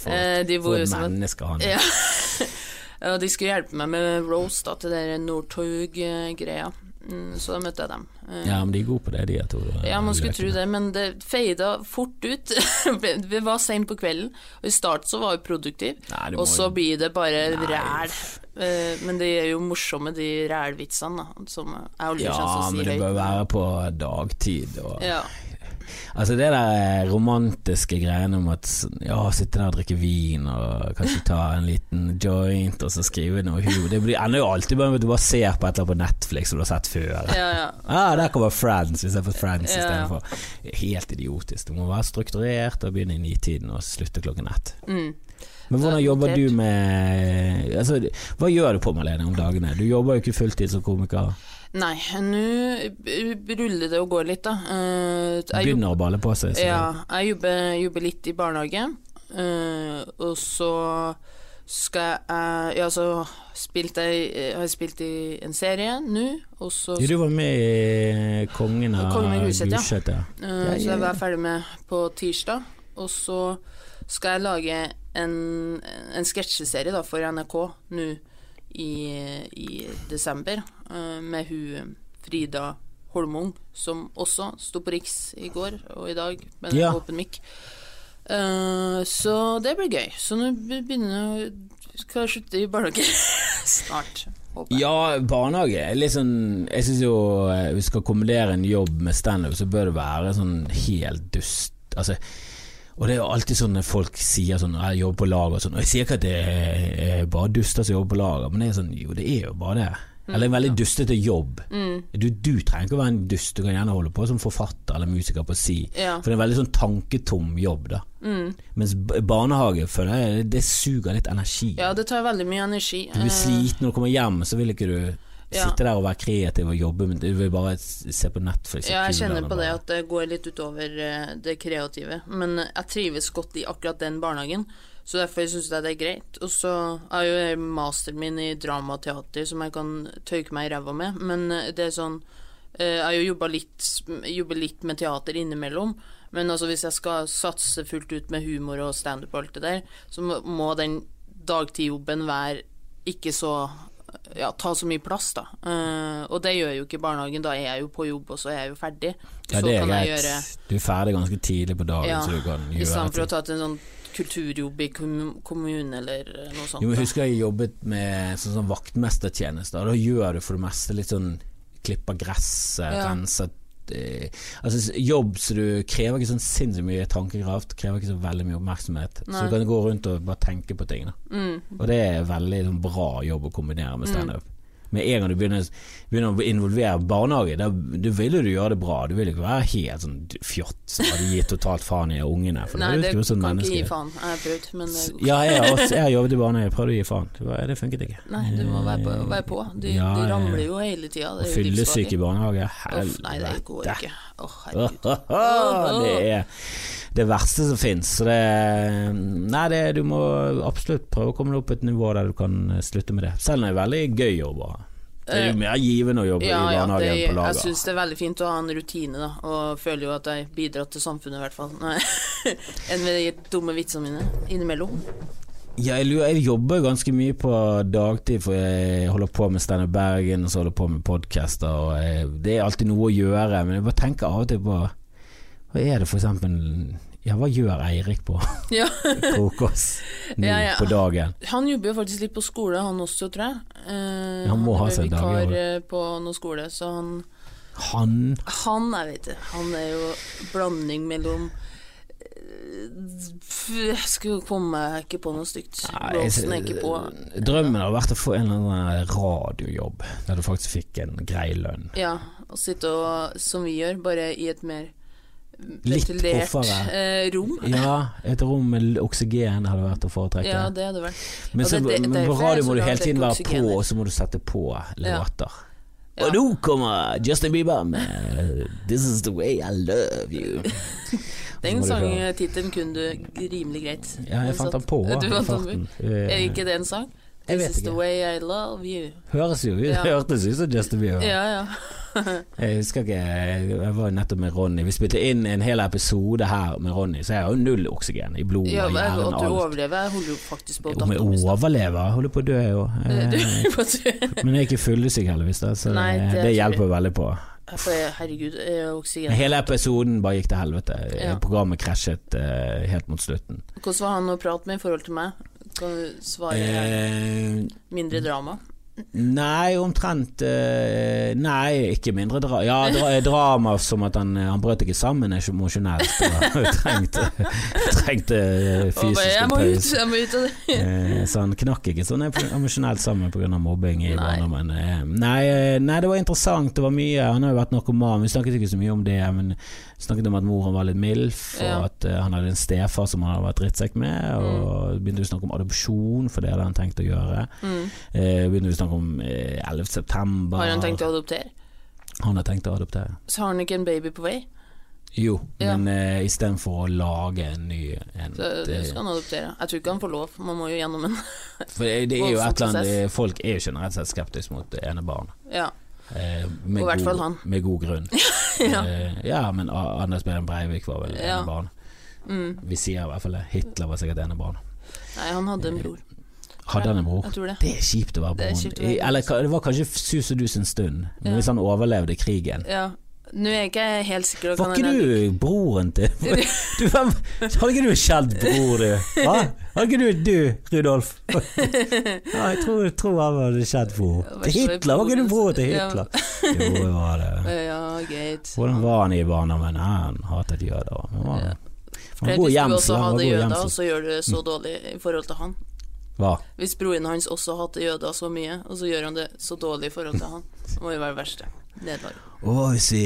for, eh, et som menneske han er. ja. Og de skulle hjelpe meg med roast da, til den Northug-greia. Mm, så da møtte jeg dem. Eh, Ja, men de er gode på det, de to. Ja, man skulle tro det, men det feida fort ut. Vi var seint på kvelden, og i starten så var vi produktive, og så jo- blir det bare Nei. ræl. Eh, Men de er jo morsomme, de rælvitsene, da, som jeg aldri Ja, skjønt å men si det høyt. bør være på dagtid. Og, Ja. Altså det der romantiske greiene om at ja, sitte der og drikke vin og kanskje ta en liten joint og så skrive noe hu Det blir ender jo alltid med at du bare ser på et eller annet på Netflix som du har sett før. ja, ja. Ah, der kommer Friends, hvis jeg får Friends Ja, ja. istedenfor. Helt idiotisk. Du må være strukturert og begynne i nitiden og slutte klokken ett. Mm. Men hvordan er jobber du med altså, Hva gjør du på Malene om dagene? Du jobber jo ikke fulltid som komiker. Nei, nå ruller det og går litt, da. Eh, jeg Begynner Begynner å balle på seg. Ja, jeg jobber, jobber litt i barnehage, eh, og så skal jeg Ja, så spilte jeg, eh, har jeg spilt i en serie nå, og så Ja, du var med i Kongen av Gulset, ja. Ja. Så jeg var ferdig med på tirsdag. Og så skal jeg lage en, en sketsjeserie for NRK nå i, i desember eh, med hun Frida Holmung, som også sto på Riks i går og i dag med Ja. åpen mic. Uh, så det blir gøy. Så nå begynner Skal jeg slutte i barnehage snart, håper. Ja, barnehage er litt sånn Jeg syns jo hvis du skal kombinere en jobb med standup, så bør det være sånn helt dust Altså og det er jo alltid sånn når folk sier sånn 'jeg jobber på lager' og sånn. Og jeg sier ikke at det er bare duster som jobber på lager, men det er sånn jo, det er jo bare det. Eller en veldig dustete jobb. Mm. Du, du trenger ikke å være en dust, du kan gjerne holde på som forfatter eller musiker på si. Ja. For det er en veldig sånn tanketom jobb, da. Mm. Mens barnehage føler jeg det suger litt energi. ja, det tar veldig mye energi. Du blir Eh, sliten når du kommer hjem, så vil ikke du Ja. sitte der og være kreativ og jobbe, men du vil bare se på Netflix. Ja, jeg kjenner på det at det går litt utover eh, det kreative. Men jeg trives godt i akkurat den barnehagen, så derfor syns jeg det er greit. Og så er jo jeg masteren min i dramateater som jeg kan tøyke meg i ræva med, men eh, det er sånn eh, Jeg har jo jobba litt, litt med teater innimellom, men altså hvis jeg skal satse fullt ut med humor og standup og alt det der, så må den dagtidjobben være ikke så ja, ta så mye plass, da. Uh, og det gjør jo ikke barnehagen. Da er jeg jo på jobb, og så er jeg jo ferdig. Ja, så det er greit. gjøre Du er ferdig ganske tidlig på dagen, Ja, så du kan I gjøre stedet for å ta til en sånn kulturjobb i kommunen eller noe sånt. Jo, jeg husker jeg jobbet med sånn, sånn vaktmestertjeneste, og da gjør du for det meste litt sånn klipper gresset, Ja. renser eh, Altså jobb så du krever ikke sånn sinnssykt mye tankekraft, krever ikke så veldig mye oppmerksomhet. Så du kan gå rundt og bare tenke på ting. Mm. Og det er veldig sånn, bra jobb å kombinere med standup. Med en gang du begynner, begynner å involvere barnehage, da du vil jo du gjøre det bra. Du vil ikke være helt sånn fjott som hadde gitt totalt faen i ungene. For Nei, det, det sånn kan kan ikke gi faen. Jeg har prøvd, men det. Ja, jeg har, jobbet i barnehage, prøvde å gi faen. Det, funket ikke. Nei, du må være på. Være på. De, Ja, de ramler jo hele tida. Å Det er fyllesyk i barnehage, Uff, nei, det går helvete. ikke. Å, herregud. det er det verste som fins. Så det Nei, det, du må absolutt prøve å komme deg opp på et nivå der du kan slutte med det. Selv om det er veldig gøy å da. Det er jo mer givende å jobbe Eh, Ja, i ja, barnehage det, enn på jeg lager. syns det er veldig fint å ha en rutine, da, og føler jo at jeg bidrar til samfunnet, i hvert fall. Enn med de dumme vitsene mine innimellom. Ja, jeg, lurer, jeg jobber ganske mye på dagtid, for jeg holder på med Steinar Bergen og så holder jeg på med podcaster. Og jeg, det er alltid noe å gjøre, men jeg bare tenker av og til på Hva er det for eksempel Ja, hva gjør Eirik på Ja. frokost nå Ja, ja. på dagen? Han jobber jo faktisk litt på skole, han også, tror jeg. Eh, Han må ha er seg dag, vikar ja. eh, på noe skole, så han Han Han, jeg vet ikke, han er jo blanding mellom eh, Jeg skulle komme meg ikke på noe stygt. Blåsen er ikke på. Drømmen har vært å få en eller annen radiojobb der du faktisk fikk en grei lønn. Ja, å sitte og, som vi gjør, bare i et mer ventilert eh, rom. Ja, et rom med oksygen hadde vært å foretrekke. Ja, det hadde vært. men, så, det- det- men på radio må du hele tiden være være på, og så må du sette på låter. Ja. Og nå kommer Justin Bieber med 'This Is The Way I Love You'. Den sangtittelen kunne du rimelig greit. Ja, jeg fant den på Du fant den Er ikke det en sang? Jeg vet is the ikke. way I love you. Høres jo Ja. hørtes ut som Justin Bieber. Ja, ja. Jeg husker ikke Jeg var nettopp med Ronny. Vi spilte inn en hel episode her med Ronny, så jeg har jo null oksygen i blodet ja men hjernen at du overlever, jeg holder jo faktisk på å datte om jeg overlever? Holder på å dø, jeg òg. Eh, Men jeg er ikke fyllesyk, heldigvis. Da, så Nei, det, det det hjelper veldig på. Herregud, eh, oksygen Hele episoden bare gikk til helvete. Ja. Programmet krasjet uh, helt mot slutten. Hvordan var han å prate med i forhold til meg? Kan du svare Eh, mindre drama? nei, omtrent eh, Nei, ikke mindre dra Ja, dra drama som at han, han brøt ikke sammen emosjonelt. og trengte, trengte fysisk bare, fysiske jeg må ut, jeg må ut av det. Eh, Så han knakk ikke sånn emosjonelt sammen pga. mobbing i Nei. barndommen. Eh, Nei, eh, nei, det var interessant. Det var mye. Han har jo vært narkoman. Vi snakket ikke så mye om det, men snakket om at moren var litt MILF, og Ja. at uh, han hadde en stefar som han hadde vært drittsekk med. Mm. Og begynte å snakke om adopsjon, for det hadde han tenkt å gjøre. Mm. Uh, begynte å snakke om uh, 11. september. Har han tenkt å adoptere? Han har tenkt å adoptere. Så har han ikke en baby på vei? Jo, Ja. men uh, istedenfor å lage en ny en, Så det det- skal han adoptere. Jeg tror ikke han får lov, man må jo gjennom en For det, det er jo et eller annet. Folk er jo generelt sett skeptiske mot enebarn. Ja. Eh, med Og hvert god- fall han. Med god grunn. ja. eh, ja, men Anders Behring Breivik var vel Ja. enebarn. Mm. Vi sier i hvert fall det. Hitler var sikkert enebarn. Nei, han hadde en bror. Hadde han en bror? Det. Det er kjipt å være broren. I- Eller det var kanskje sus og dus en stund, men Ja. hvis han overlevde krigen Ja. Nå er jeg ikke helt sikker. Var ikke du broren til du, hvem, Hadde ikke du en kjent bror, du? Hva? Hadde ikke du du, Rudolf? Ja, jeg tror, jeg tror han hadde en kjent bror. Til Hitler? Var ikke du bror til Ja. Hitler? Jo, det var det. Ja, greit. Hvordan var han i barndommen? Han hatet jøder. Han var, Ja. han Hvis du også Han hadde god jøder, så gjør du det så dårlig i forhold til han. Hva? Hvis broren hans også hater jøder så mye, og så gjør han det så dårlig i forhold til han, det må jo være det verste. Nederlag. Hva hvis vi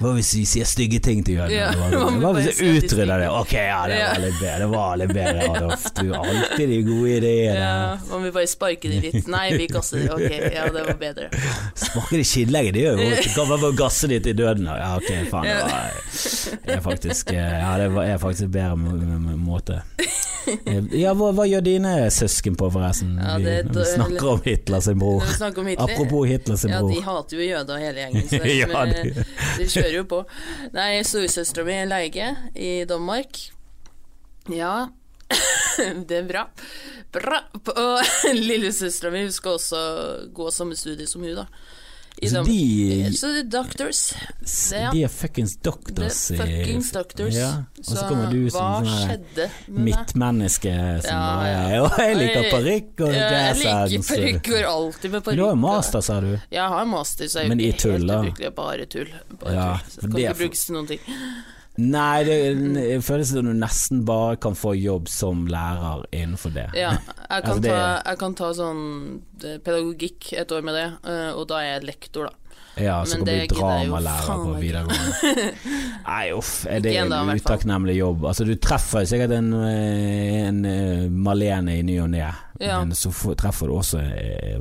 Hva hvis vi sier stygge ting til Ja, Hva- vi hvis vi utrydder det? Ok, ja, det var litt bedre, det var litt bedre, Adolf. Du har alltid de gode ideene. Ja, om vi bare sparker de litt. Nei, vi gasser de. Ok, ja, det var bedre. Sparker de skinnlegget? Det gjør jo Du kan bare gasse de til døden. Ja, ok, faen. Det var, det er faktisk Ja, det er faktisk bedre må- må- måte. Ja, hva, hva gjør dine søsken på, forresten? Ja, Vi, det- når vi snakker om Hitler sin bror. Hitler Apropos Hitler sin bror. Ja, de hater jo jøder hele gjengen, så Ja, de- de kjører jo på. Nei, storesøstera mi er lege i Danmark. Ja, det er bra. Bra! Og lillesøstera mi skal også gå samme studie som hun, da. Så Dam- de, Så det er doctors. Det, ja. de er fuckings Det doctors er fuckings doctors. Ja, og så kommer du som sånn midtmenneske som Ja, bare ja. «Å, Jeg liker parykk og Ja, Jeg liker jazzhands. parykk, går alltid med parykk. Du har jo master, sa du. Jeg har master, så jeg Men i tull, helt da? ubrukelig. Bare tull. Bare Ja, tull. Så det kan det ikke brukes til noen ting. Nei, det, det føles som du nesten bare kan få jobb som lærer innenfor det. Ja, jeg kan, Altså, ta, jeg kan ta sånn eh, pedagogikk et år med det, eh, og da er jeg lektor, da. Ja, så kan du bli dramalærer på videregående. Nei, uff, er det en utakknemlig jobb? Altså, du treffer sikkert en, eh, en Malene i ny og ne, Ja. men så treffer du også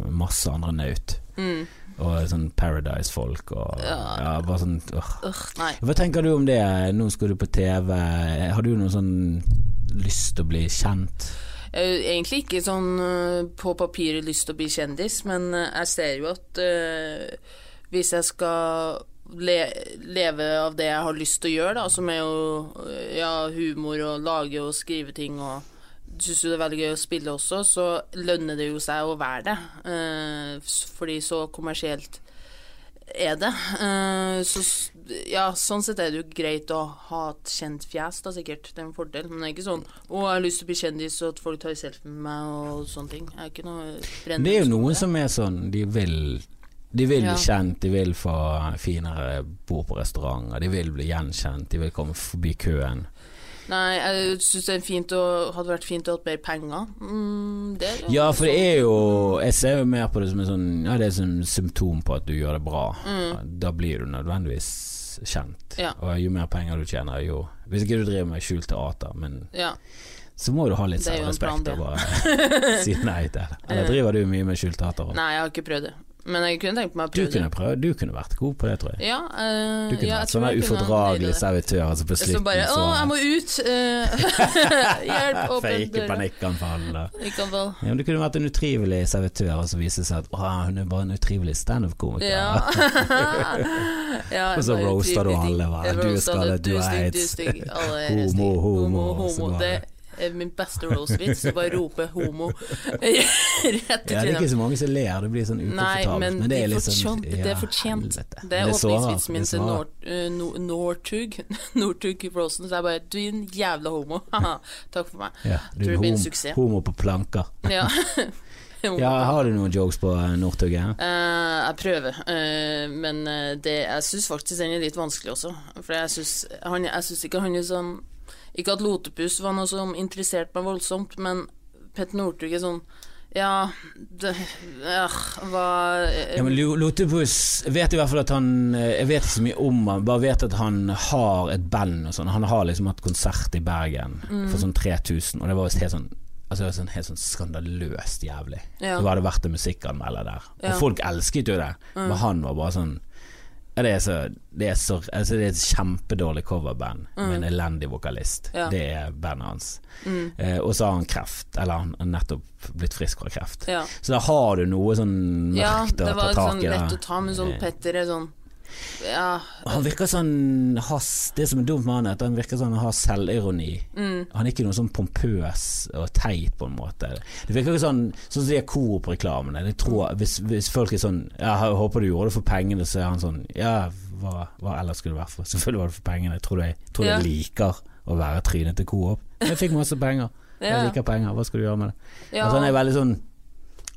masse andre naut. Mm. Og sånn Paradise-folk og ja. Ja. bare sånn øh. Uh. Hva tenker du om det? Nå skal du på TV. Har du noen sånn lyst til å bli kjent? Egentlig ikke sånn eh, på papiret lyst til å bli kjendis, men eh, jeg ser jo at uh, hvis jeg skal le leve av det jeg har lyst til å gjøre, da, som er jo ja, humor og lage og skrive ting og syns jo det er veldig gøy å spille også, så lønner det jo seg å være det. Eh, fordi så kommersielt er det. Eh, så ja, sånn sett er det jo greit å ha et kjent fjes, da sikkert. Det er en fordel. Men det er ikke sånn 'Å, jeg har lyst til å bli kjendis, og at folk tar selfie med meg', og sånne ting. Jeg er ikke noe brennende Det er jo noen som er sånn De vil De vil Ja. bli kjent, de vil få finere bord på restauranter, de vil bli gjenkjent, de vil komme forbi køen. Nei, jeg syns det hadde vært fint å ha mer penger. Mm, det jo Ja, for det er jo Jeg ser jo mer på det som en sånn Ja, det symptom på at du gjør det bra. Mm. Da blir du nødvendigvis kjent. Ja. Og jo mer penger du tjener, jo Hvis ikke du driver med skjult teater, men Ja. så må du ha litt Det selvrespekt og bare si nei til det. Eller driver du mye med skjult teater? Nei, jeg har ikke prøvd det. Men jeg kunne tenkt meg å Du prøve kunne det. prøve, du kunne vært god på det, tror jeg. Ja, uh, Du kunne ja, vært sånn kunne ufordragelig servitør, altså på slutten. Som bare 'Å, jeg må ut!' Uh, hjelp, åpne Fake panikkanfall. Vel. Ja, du kunne vært en utrivelig servitør, og så viser det seg at å, hun er bare en utrivelig standup-komiker. Ja. ja Og så roaster du alle? Du er skadet, du er. Du er Homo, homo, homo, homo. Det min beste roast-vits. å Bare rope 'homo' rett i Ja, det er ikke så mange som ler, det blir sånn ukomfortabelt. men, det er liksom fortjent, fortjent, det er fortjent. helvete. Det er Men åpningsvitsen min til eh, Nor- Northug. Northug Rosen. Så jeg bare 'Du er en jævla homo'. Takk for meg. Ja, du er en suksess. homo på planker. Ja. Ja, har du noen jokes på eh, Northug? Ja? Eh, jeg prøver, uh, men eh, det, jeg syns faktisk den er litt vanskelig også. For jeg syns ikke han er sånn Ikke at Lotepus var noe som interesserte meg voldsomt, men Petter Northug er sånn Ja, det øh, Hva eh, Ja, men Lo- Lotepus vet i hvert fall at han eh, Jeg vet ikke så mye om han, bare vet at han har et band og sånn. Han har liksom hatt konsert i Bergen Mm. for sånn 3000, og det var visst helt sånn Altså sånn, Helt sånn skandaløst jævlig. Ja. Så var det vært en musikkanmelder der. Ja. Mm. Og folk elsket jo det, men han var bare sånn ja, det, er så, det, er så, altså det er et kjempedårlig coverband med en elendig vokalist. Mm. Ja. Det er bandet hans. Mm. Eh, og så har han kreft, eller han har nettopp blitt frisk fra kreft. Ja. Så da har du noe sånn mørkt det å ta var tak i. da. lett å ta, men sånn Eh, Petter er sånn Ja, Han virker sånn has, Det som er dumt med han, er at han virker sånn har selvironi. mm, Han er ikke noe sånn pompøs og teit, på en måte. Det virker ikke sånn Sånn som de Coop-reklamene. Jeg tror hvis, hvis folk er sånn Ja, jeg håper du gjorde det for pengene, så er han sånn Ja, hva, hva ellers skulle det vært for? Selvfølgelig var det for pengene. Jeg tror jeg, tror Ja. liker å være trynet til Coop. Jeg fikk masse penger. Jeg liker penger. Hva skal du gjøre med det? ja. Altså, han er veldig sånn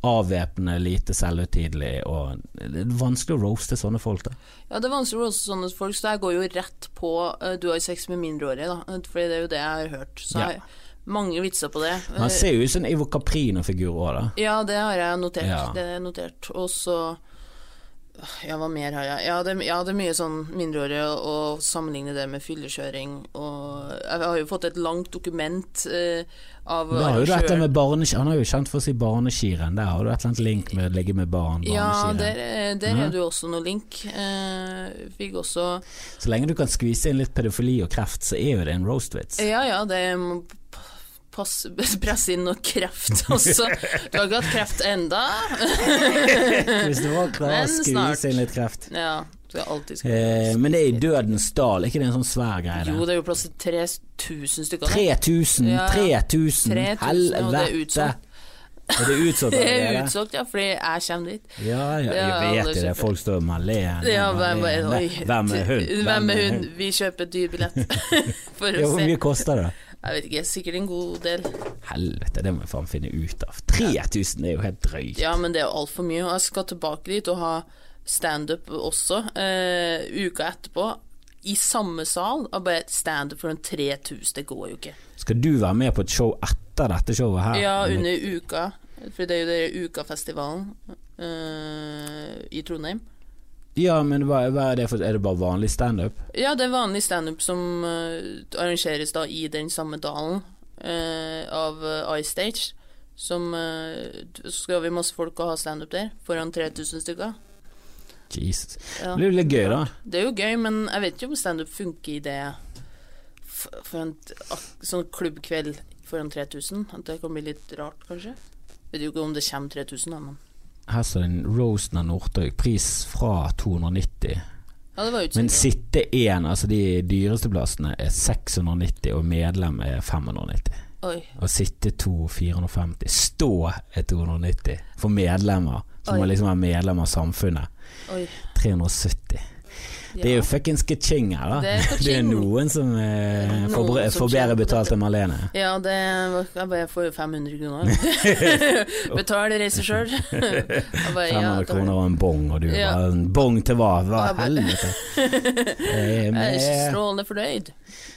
avvæpnende, lite selvhøytidelig, og det er vanskelig å roaste sånne folk, da. Ja, det er vanskelig å roaste sånne folk, så jeg går jo rett på uh, du har sex med mindreårige, da. For det er jo det jeg har hørt. Så Ja. jeg mange vitser på det. Han ser jo ut som en Ivo Caprino-figur òg, da. Ja, det har jeg notert. Ja. Det er notert. Og så Ja, hva mer har jeg? Ja, det, jeg hadde mye sånn mindreårige å sammenligne det med fyllekjøring og Jeg har jo fått et langt dokument eh, av Da har jo annet med barne, Han er jo kjent for å si barneskirenn. Der har du et eller annet link med å ligge med barn. Ja, der, er- der er det jo også noe link. Eh, fikk også Så lenge du kan skvise inn litt pedofili og kreft, så er jo det en roast-vits. Ja ja, det presse inn noe kreft også. Du har ikke hatt kreft enda? Hvis du var klar, Men snart. skvise inn litt kreft. Ja, Eh, men det er i Dødens dal, ikke det en sånn svær greie? Jo, det? er jo plass til 3000 stykker. 3000! Ja, ja. 3000! 3000, det er Helvete! Er det utsolgt Det er utsolgt, ja, fordi jeg kommer dit. Ja, ja, jeg vet jo det. Folk står med Malene. Ja, hvem, Hvem er hun? Hvem er hun? Vi kjøper dyr billett for å Ja, hvor mye koster det? Jeg vet ikke, sikkert en god del. Helvete, det må jeg faen finne ut av. 3000 er jo helt drøyt. Ja, men det er altfor mye. Og jeg skal tilbake dit og ha standup også, eh, uka etterpå. I samme sal. Og bare standup for en 3000, det går jo ikke. Skal du være med på et show etter dette showet her? Ja, under uka. For det er jo det Ukafestivalen eh, i Trondheim. Ja, men hva, hva er det for Er det bare vanlig standup? Ja, det er vanlig standup som uh, arrangeres da i den samme dalen uh, av uh, iStage. Som uh, skal vi masse folk og ha standup der, foran 3000 stykker. Jesus. Ja. Det blir jo litt gøy, da. Det er jo gøy, men jeg vet ikke om standup funker i det for en sånn klubbkveld foran 3000. At det kan bli litt rart, kanskje. Jeg Vet jo ikke om det kommer 3000, da, men Her står det en Roasten av Northug. Pris fra 290. Ja, Men sitte én, altså de dyreste plassene, er 690, og medlem er 590. Oi. Og sitte to 450. Stå er 290 for medlemmer, som må liksom være medlem av samfunnet. Oi. 370. Ja. Det er jo fuckings ka-ching her, da. Det er Det er noen som eh, Noen får, bre- som får bedre betalt enn Marlene. Ja, det var, jeg bare får jo 500 kroner. Betal reise sjøl. 500 kroner og en bong, og du Ja. En bong til hva? Hva Ja, helvete? Jeg er Jeg er strålende fornøyd.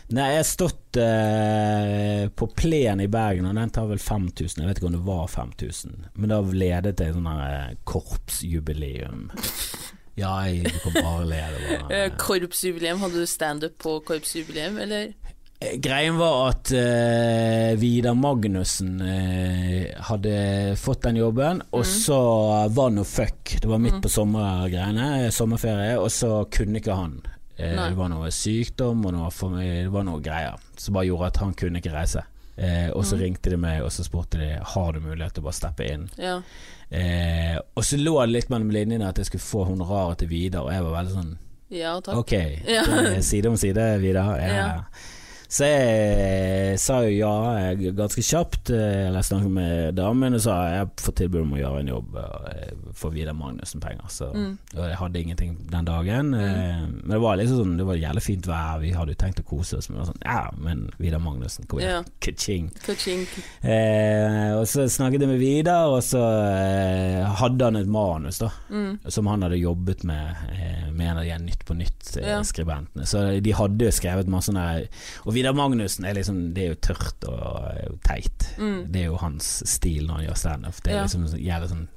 Nei, jeg har stått eh, på plen i Bergen, og den tar vel 5000. Jeg vet ikke om det var 5000, men da ledet jeg sånn eh, korpsjubileum. Ja, jeg, kom bare le. Det var, Eh, Korpsjubileum, hadde du standup på korpsjubileum, eller? Eh, Greien var at uh, Vidar Magnussen uh, hadde fått den jobben, og Mm. så var noe fuck. Det var midt på sommergreiene, sommerferie, og så kunne ikke han. Uh, det var noe sykdom og noe, det var noe greier som bare gjorde at han kunne ikke reise. Eh, og så Mm. ringte de meg og så spurte de Har du mulighet til å bare steppe inn. Ja. Eh, og så lå det litt mellom linjene at jeg skulle få honoraret til Vidar, og jeg var veldig sånn Ja, takk. Ok, Ja. side om side, Vidar. Ja. Ja. Så jeg sa jo ja jeg, ganske kjapt. Jeg Eller snakket med damen og sa jeg får tilbud om å gjøre en jobb og eh, få Vidar Magnussen penger. Så Mm. jeg hadde ingenting den dagen. Mm. Men det var liksom sånn Det var jævlig fint vær, vi hadde jo tenkt å kose oss. Men det var sånn Ja, men Vidar Magnussen, kom igjen. Ja. Ka-ching. Eh, og så snakket jeg med Vidar, og så eh, hadde han et manus, da Mm. som han hadde jobbet med eh, med en av de Nytt på nytt-skribentene. Så de hadde jo skrevet masse sånne Og Vidar Magnussen er liksom Det er jo tørt og er teit. Mm. Det er jo hans stil når han gjør standup. Det er Ja. liksom jævlig sånn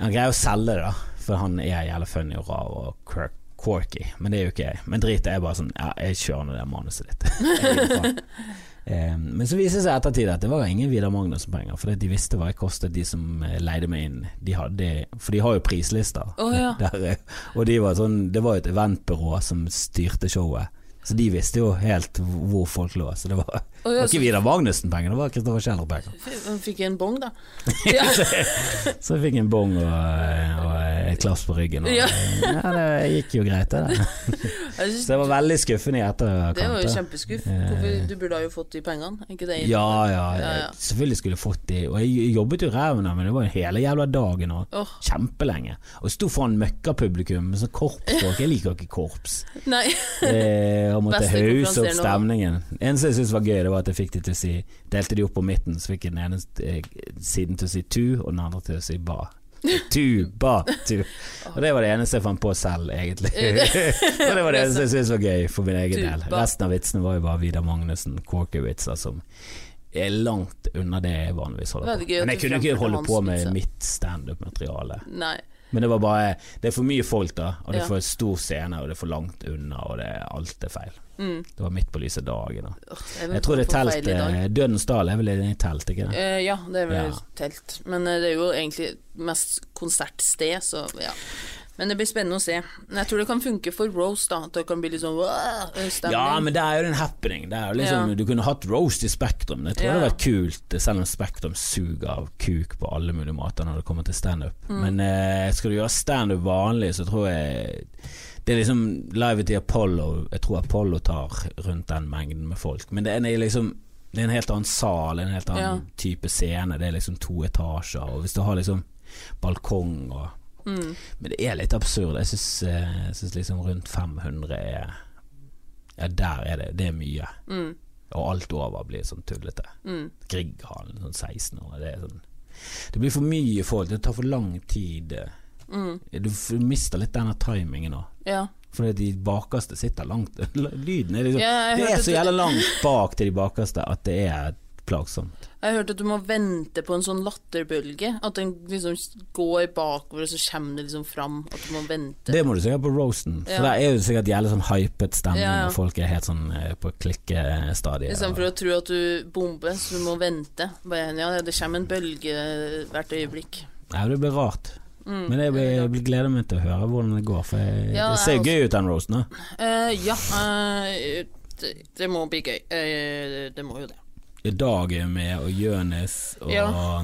Han greier å selge det, da, for han er jævlig funny og rar og quirk- quirky, men det er jo ikke jeg. Men drit er bare sånn Ja, jeg kjører nå det manuset ditt. Jeg gir faen. Eh, men så viser det seg ettertid at det var ingen Vidar Magnussen-penger, for de visste hva jeg kostet, de som eh, leide meg inn. De hadde, for de har jo prislister. oh, ja. Der, eh, og de var sånn, det var jo et eventbyrå som styrte showet, så de visste jo helt hvor folk lå. Så det var Det var ikke Vidar Magnussen-penger, det var Kristoffer Schjelderup-penger. Han fikk en bong, da. Ja. Så jeg fikk en bong og, og et klaps på ryggen. Og, Ja. ja, det gikk jo greit, det. så Jeg var veldig skuffende i etterkant. det var jo kjempeskuff. Eh. Du burde ha jo fått de pengene, ikke det? Ja, ja, ja. selvfølgelig skulle jeg fått de. Og jeg jobbet jo ræven av men det var jo hele jævla dagen og oh. kjempelenge. Og sto foran møkkapublikum sånn korpsfolk. Jeg liker ikke korps. nei. Eh, og måtte hause opp stemningen. Eneste jeg syntes var gøy, det var at jeg fikk de til å si Delte de opp på midten, så fikk jeg den ene eh, siden til å si tu, og den andre til å si ba. Tu, ba, tu. Og det var det eneste jeg fant på selv, egentlig. og det var det eneste jeg syntes var gøy for min egen del. Resten av vitsene var jo bare Vidar Magnussen, Corky-vitser som er langt unna det jeg vanligvis holder på med. Men jeg kunne ikke holde på med vitser. mitt standup-materiale. Men det var bare Det er for mye folk, da. Og det er for stor scene, og det er for langt unna, og det, alt er feil. Mm. Det var midt på lyse dagen. Da. Jeg tror det er telt eh, Dødens dal er vel i telt, ikke det? Uh, ja, det er vel Ja. telt. Men uh, det er jo egentlig mest konsertsted, så ja. Men det blir spennende å se. Jeg tror det kan funke for roast, da. At det kan bli litt sånn stemning. Ja, men det er jo en happening. Det liksom, Ja. Du kunne hatt roast i Spektrum. Jeg tror Ja. det hadde vært kult, selv om Spektrum suger av kuk på alle mulige måter når det kommer til standup. Mm. Men eh, skal du gjøre standup vanlig, så tror jeg Det er liksom livet til Apollo. Jeg tror Apollo tar rundt den mengden med folk. Men det er liksom Det er en helt annen sal, en helt annen Ja. type scene. Det er liksom to etasjer, og hvis du har liksom balkong og Mm. Men det er litt absurd. Jeg syns, eh, liksom rundt 500 er Ja, der er det. Det er mye. Mm. Og alt over blir sånn tullete. Mm. Grieghallen, sånn 16 år. Det sånn Det blir for mye folk. Det tar for lang tid. Mm. Du mister litt denne timingen òg. Ja. Fordi de bakerste sitter langt Lyden er liksom Ja, Det er så jævla langt bak til de bakerste at det er plagsomt. Jeg har hørt at du må vente på en sånn latterbølge. At den liksom går bakover, og så kommer det liksom fram. At du må vente. Det må du sikkert på roasten. For Ja. der er jo sikkert jævlig sånn hypet stemning, Ja, ja. og folk er helt sånn eh, på klikkestadiet. Istedenfor å tro at du bomber, så du må vente. Bare, ja, det kommer en bølge hvert øyeblikk. Ja, det blir rart. Mm. Men jeg, jeg blir- gleder meg til å høre hvordan det går, for jeg, Ja, det ser jo gøy ut den roasten. da. Eh, ja, uh, det, det må bli gøy. Uh, det må jo det. I dag er med, og Jonis, og, Ja.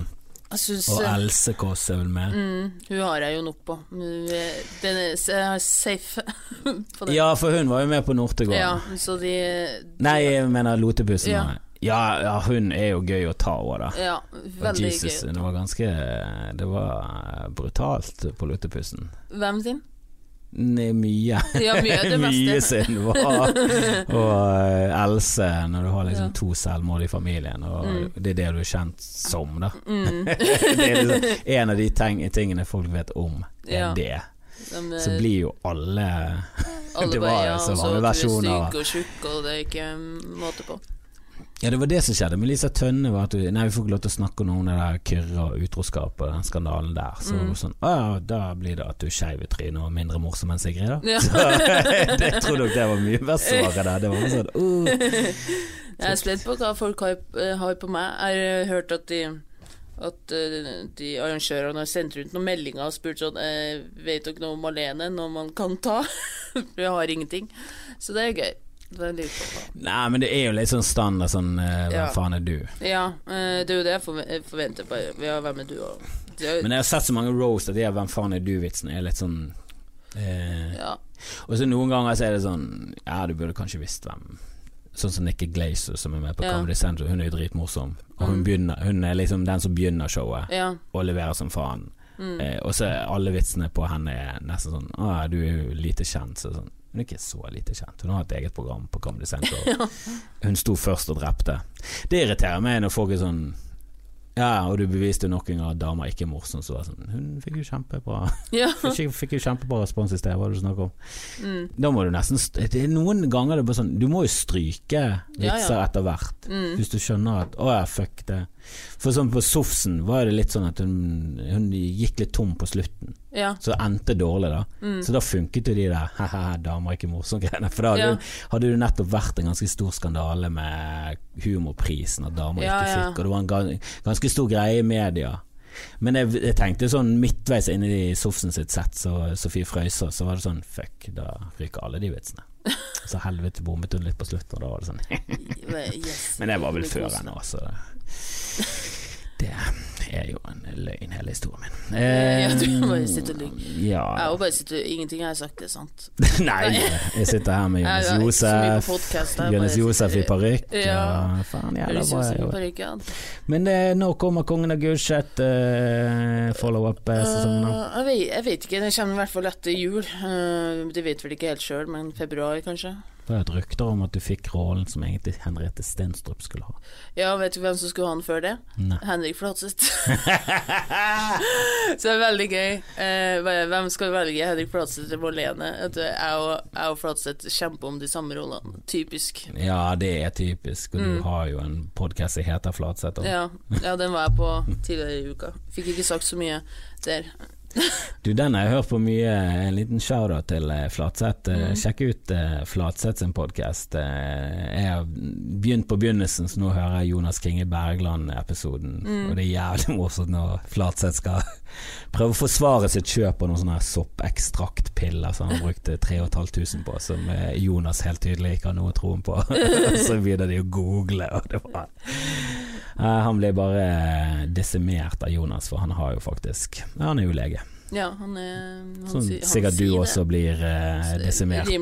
Synes, og Else Kåss er vel med. mm, Hun har jeg jo nok på. Den er jeg safe på den. Ja, for hun var jo med på Nortegården. Ja, så de Nei, jeg mener Lotebussen. Ja. Ja. Ja, hun er jo gøy å ta òg, da. Ja, veldig Jesus, gøy. det var ganske Det var brutalt på Lutepussen. Hvem sin? Nei, mye. Ja, mye det Mye sin var Og eh, Else, når du har liksom to selvmord i familien, og Mm. det er det du er kjent som, da. Mm. det er liksom en av de ting, tingene folk vet om, er Ja. det. De, eh, Så blir jo alle alle det var ja, så og mange at du er versjoner. stygg og tjukk, og det er ikke måte på. Ja, det var det som skjedde med Lisa Tønne. Var at du, nei, vi får ikke lov til å snakke om det der Kyrre og utroskap og den skandalen der. Så Mm. sånn Å ja, da blir det at du er skeiv i trynet og mindre morsom enn Sigrid, da. Ja. Så det tror nok det var mye verre der. Det var sånn uh. Jeg er spent på hva folk har, eh, har på meg. Jeg har hørt at de at eh, de arrangørene har sendt rundt noen meldinger og spurt sånn eh, Vet dere noe om Malene, noe man kan ta? For jeg har ingenting. Så det er gøy. Nei, men det er jo litt sånn standard sånn uh, Hvem Ja. faen er du? Ja, uh, det er jo det jeg forventer. på ja, hvem er du? Og, er, Men jeg har sett så mange roast at de her Hvem faen er du-vitsene er litt sånn uh, ja. Og så noen ganger så er det sånn Ja, du burde kanskje visst hvem Sånn som Nikki Glazer som er med på. Comedy Central. Hun er jo dritmorsom. Og hun, Mm. begynner, hun er liksom den som begynner showet, ja. og leverer som faen. Mm. Eh, og så er alle vitsene på henne nesten sånn Å, ja, du er jo lite kjent. Så sånn. Hun er ikke så lite kjent. Hun har et eget program på Comedy Central. Hun sto først og drepte. Det irriterer meg når folk er sånn Ja, og du beviste nok en gang at damer ikke er morsomme. Så var sånn Hun fikk jo kjempebra ja. Fikk, fikk jo kjempebra respons i sted, hva er det du snakker om? Mm. Da må du nesten Det er noen ganger det er bare sånn Du må jo stryke Ja, vitser ja. etter hvert. Mm. Hvis du skjønner at Å ja, fuck det. For sånn på Sofsen var det litt sånn at hun, hun gikk litt tom på slutten. ja. Så det endte dårlig, da. Mm. Så da funket jo de der «Haha, damer er ikke morsomme-greiene. For da hadde, Ja. jo- hadde det nettopp vært en ganske stor skandale med humorprisen, at damer Ja, ikke fikk, og det var en gans, ganske stor greie i media. Men jeg, jeg tenkte sånn midtveis inni i Sofsen sitt sett, så Sofie Frøysaa, så var det sånn fuck, da ryker alle de vitsene. Så helvete bommet hun litt på slutten, og da var det sånn. Men det var vel før henne, så det er jo en løgn, hele historien min. Ja, du bare sitter og lyver. Ja. Jeg har bare sitter, Ingenting jeg har sagt er sant. Nei, jeg sitter her med Jonis Josef. podcast, Jonis Josef i parykk. Ja. Ja, faen, jævla bra. ja. Men eh, når kommer Kongen av Gulset uh, follow-up-sesongen? da? Eh, jeg, vet, jeg vet ikke, det kommer i hvert fall etter jul. Uh, det vet vel ikke helt sjøl, men februar kanskje. Det er et rykter om at du fikk rollen som egentlig Henriette Stenstrup skulle ha. Ja, vet du hvem som skulle ha den før det? Nei. Henrik Flatseth. Så det er veldig gøy. Eh, hvem skal velge? Henrik Flatseth eller Marlene? Jeg og, jeg og Flatseth kjemper om de samme rollene. Typisk. Ja, det er typisk, og du Mm. har jo en podkast som heter Flatseth. Ja, ja, den var jeg på tidligere i uka. Fikk ikke sagt så mye der. Du, den har jeg hørt på mye. En liten shout-out til eh, Flatseth. Eh, Mm. Sjekk ut uh, Flatseth sin podkast. jeg har begynt på begynnelsen, så nå hører jeg Jonas Kinge Bergland-episoden. Mm. Og det er jævlig morsomt når Flatseth skal prøve å forsvare sitt kjøp av noen sånne soppekstraktpiller som han brukte 3500 på, som eh, Jonas helt tydelig ikke har noe troen på. så begynner de å google, og det var Eh, Han ble bare eh, desimert av Jonas, for han har jo faktisk ja, Han er jo lege. Ja, han er han Sånn, han sikkert du også blir eh, desimert i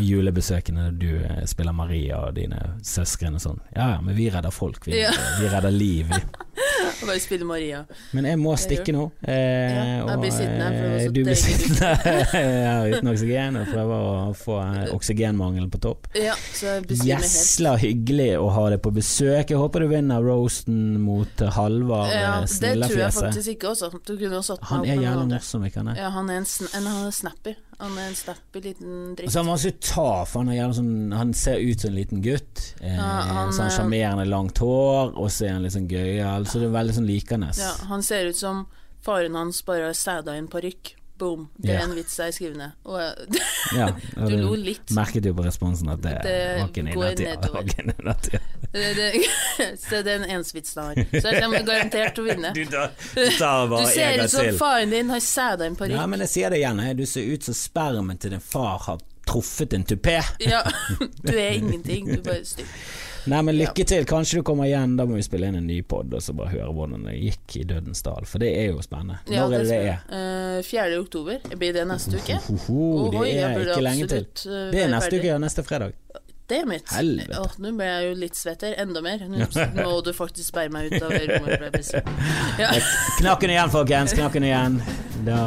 i julebesøkene når du eh, spiller Maria og dine søsken og sånn. Ja ja, men vi redder folk, vi, Ja. vi redder liv. Vi. Og bare spille Maria. Men jeg må stikke nå. Eh, Ja, jeg blir sittende for eh, Du blir sittende her uten oksygen og prøver å få eh, oksygenmangelen på topp. Ja. Gjesla hyggelig å ha deg på besøk. Jeg håper du vinner roasten mot eh, Halvard Ja, eh, det tror jeg faktisk ikke også. Du kunne satt meg Han er jævla morsom, ikke han? er? Ja, han er en, sn en, han er snappy. Han er en snappy liten dritt. så er han var så ta, han, sånn, han ser ut som en liten gutt. Eh, Ja, han, så han eh, sjarmerende langt hår, og så er han litt sånn gøyal. Så det er veldig sånn likende. Ja, han ser ut som faren hans bare har sæda i en parykk. Boom. Det er Ja. en vits jeg skriver ned. Og Ja, og du lo litt. Merket jo på responsen at det, Det var ikke en går innertid. Så det er en eneste vitsen han har. Så jeg kommer garantert til å vinne. Du da, du Du ser ut som til. faren din har sæda i en Ja, men jeg sier det igjen. eh, Du ser ut som spermen til din far har truffet en tupé. Ja, du er ingenting. Du er bare stygg. Nei, men lykke til. Kanskje du kommer igjen. Da må vi spille inn en ny pod og så bare høre hvordan det gikk i Dødens dal. For det er jo spennende. Ja, Når er det det er? jeg. Eh, 4. oktober. Blir det neste uke? Hoho, det Ohoi, det er ikke lenge til. eh, Det er neste uke, ja. Neste fredag. Det mitt. Helvete. Åh, nå ble jeg jo litt svett her. Enda mer. Nå må du faktisk bære meg ut av rommet. Ja. Knakken igjen, folkens. Knakken igjen. Da,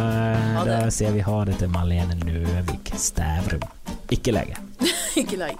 da sier vi ha det til Marlene Nøvik Stævrum. Ikke lege. Ikke lei.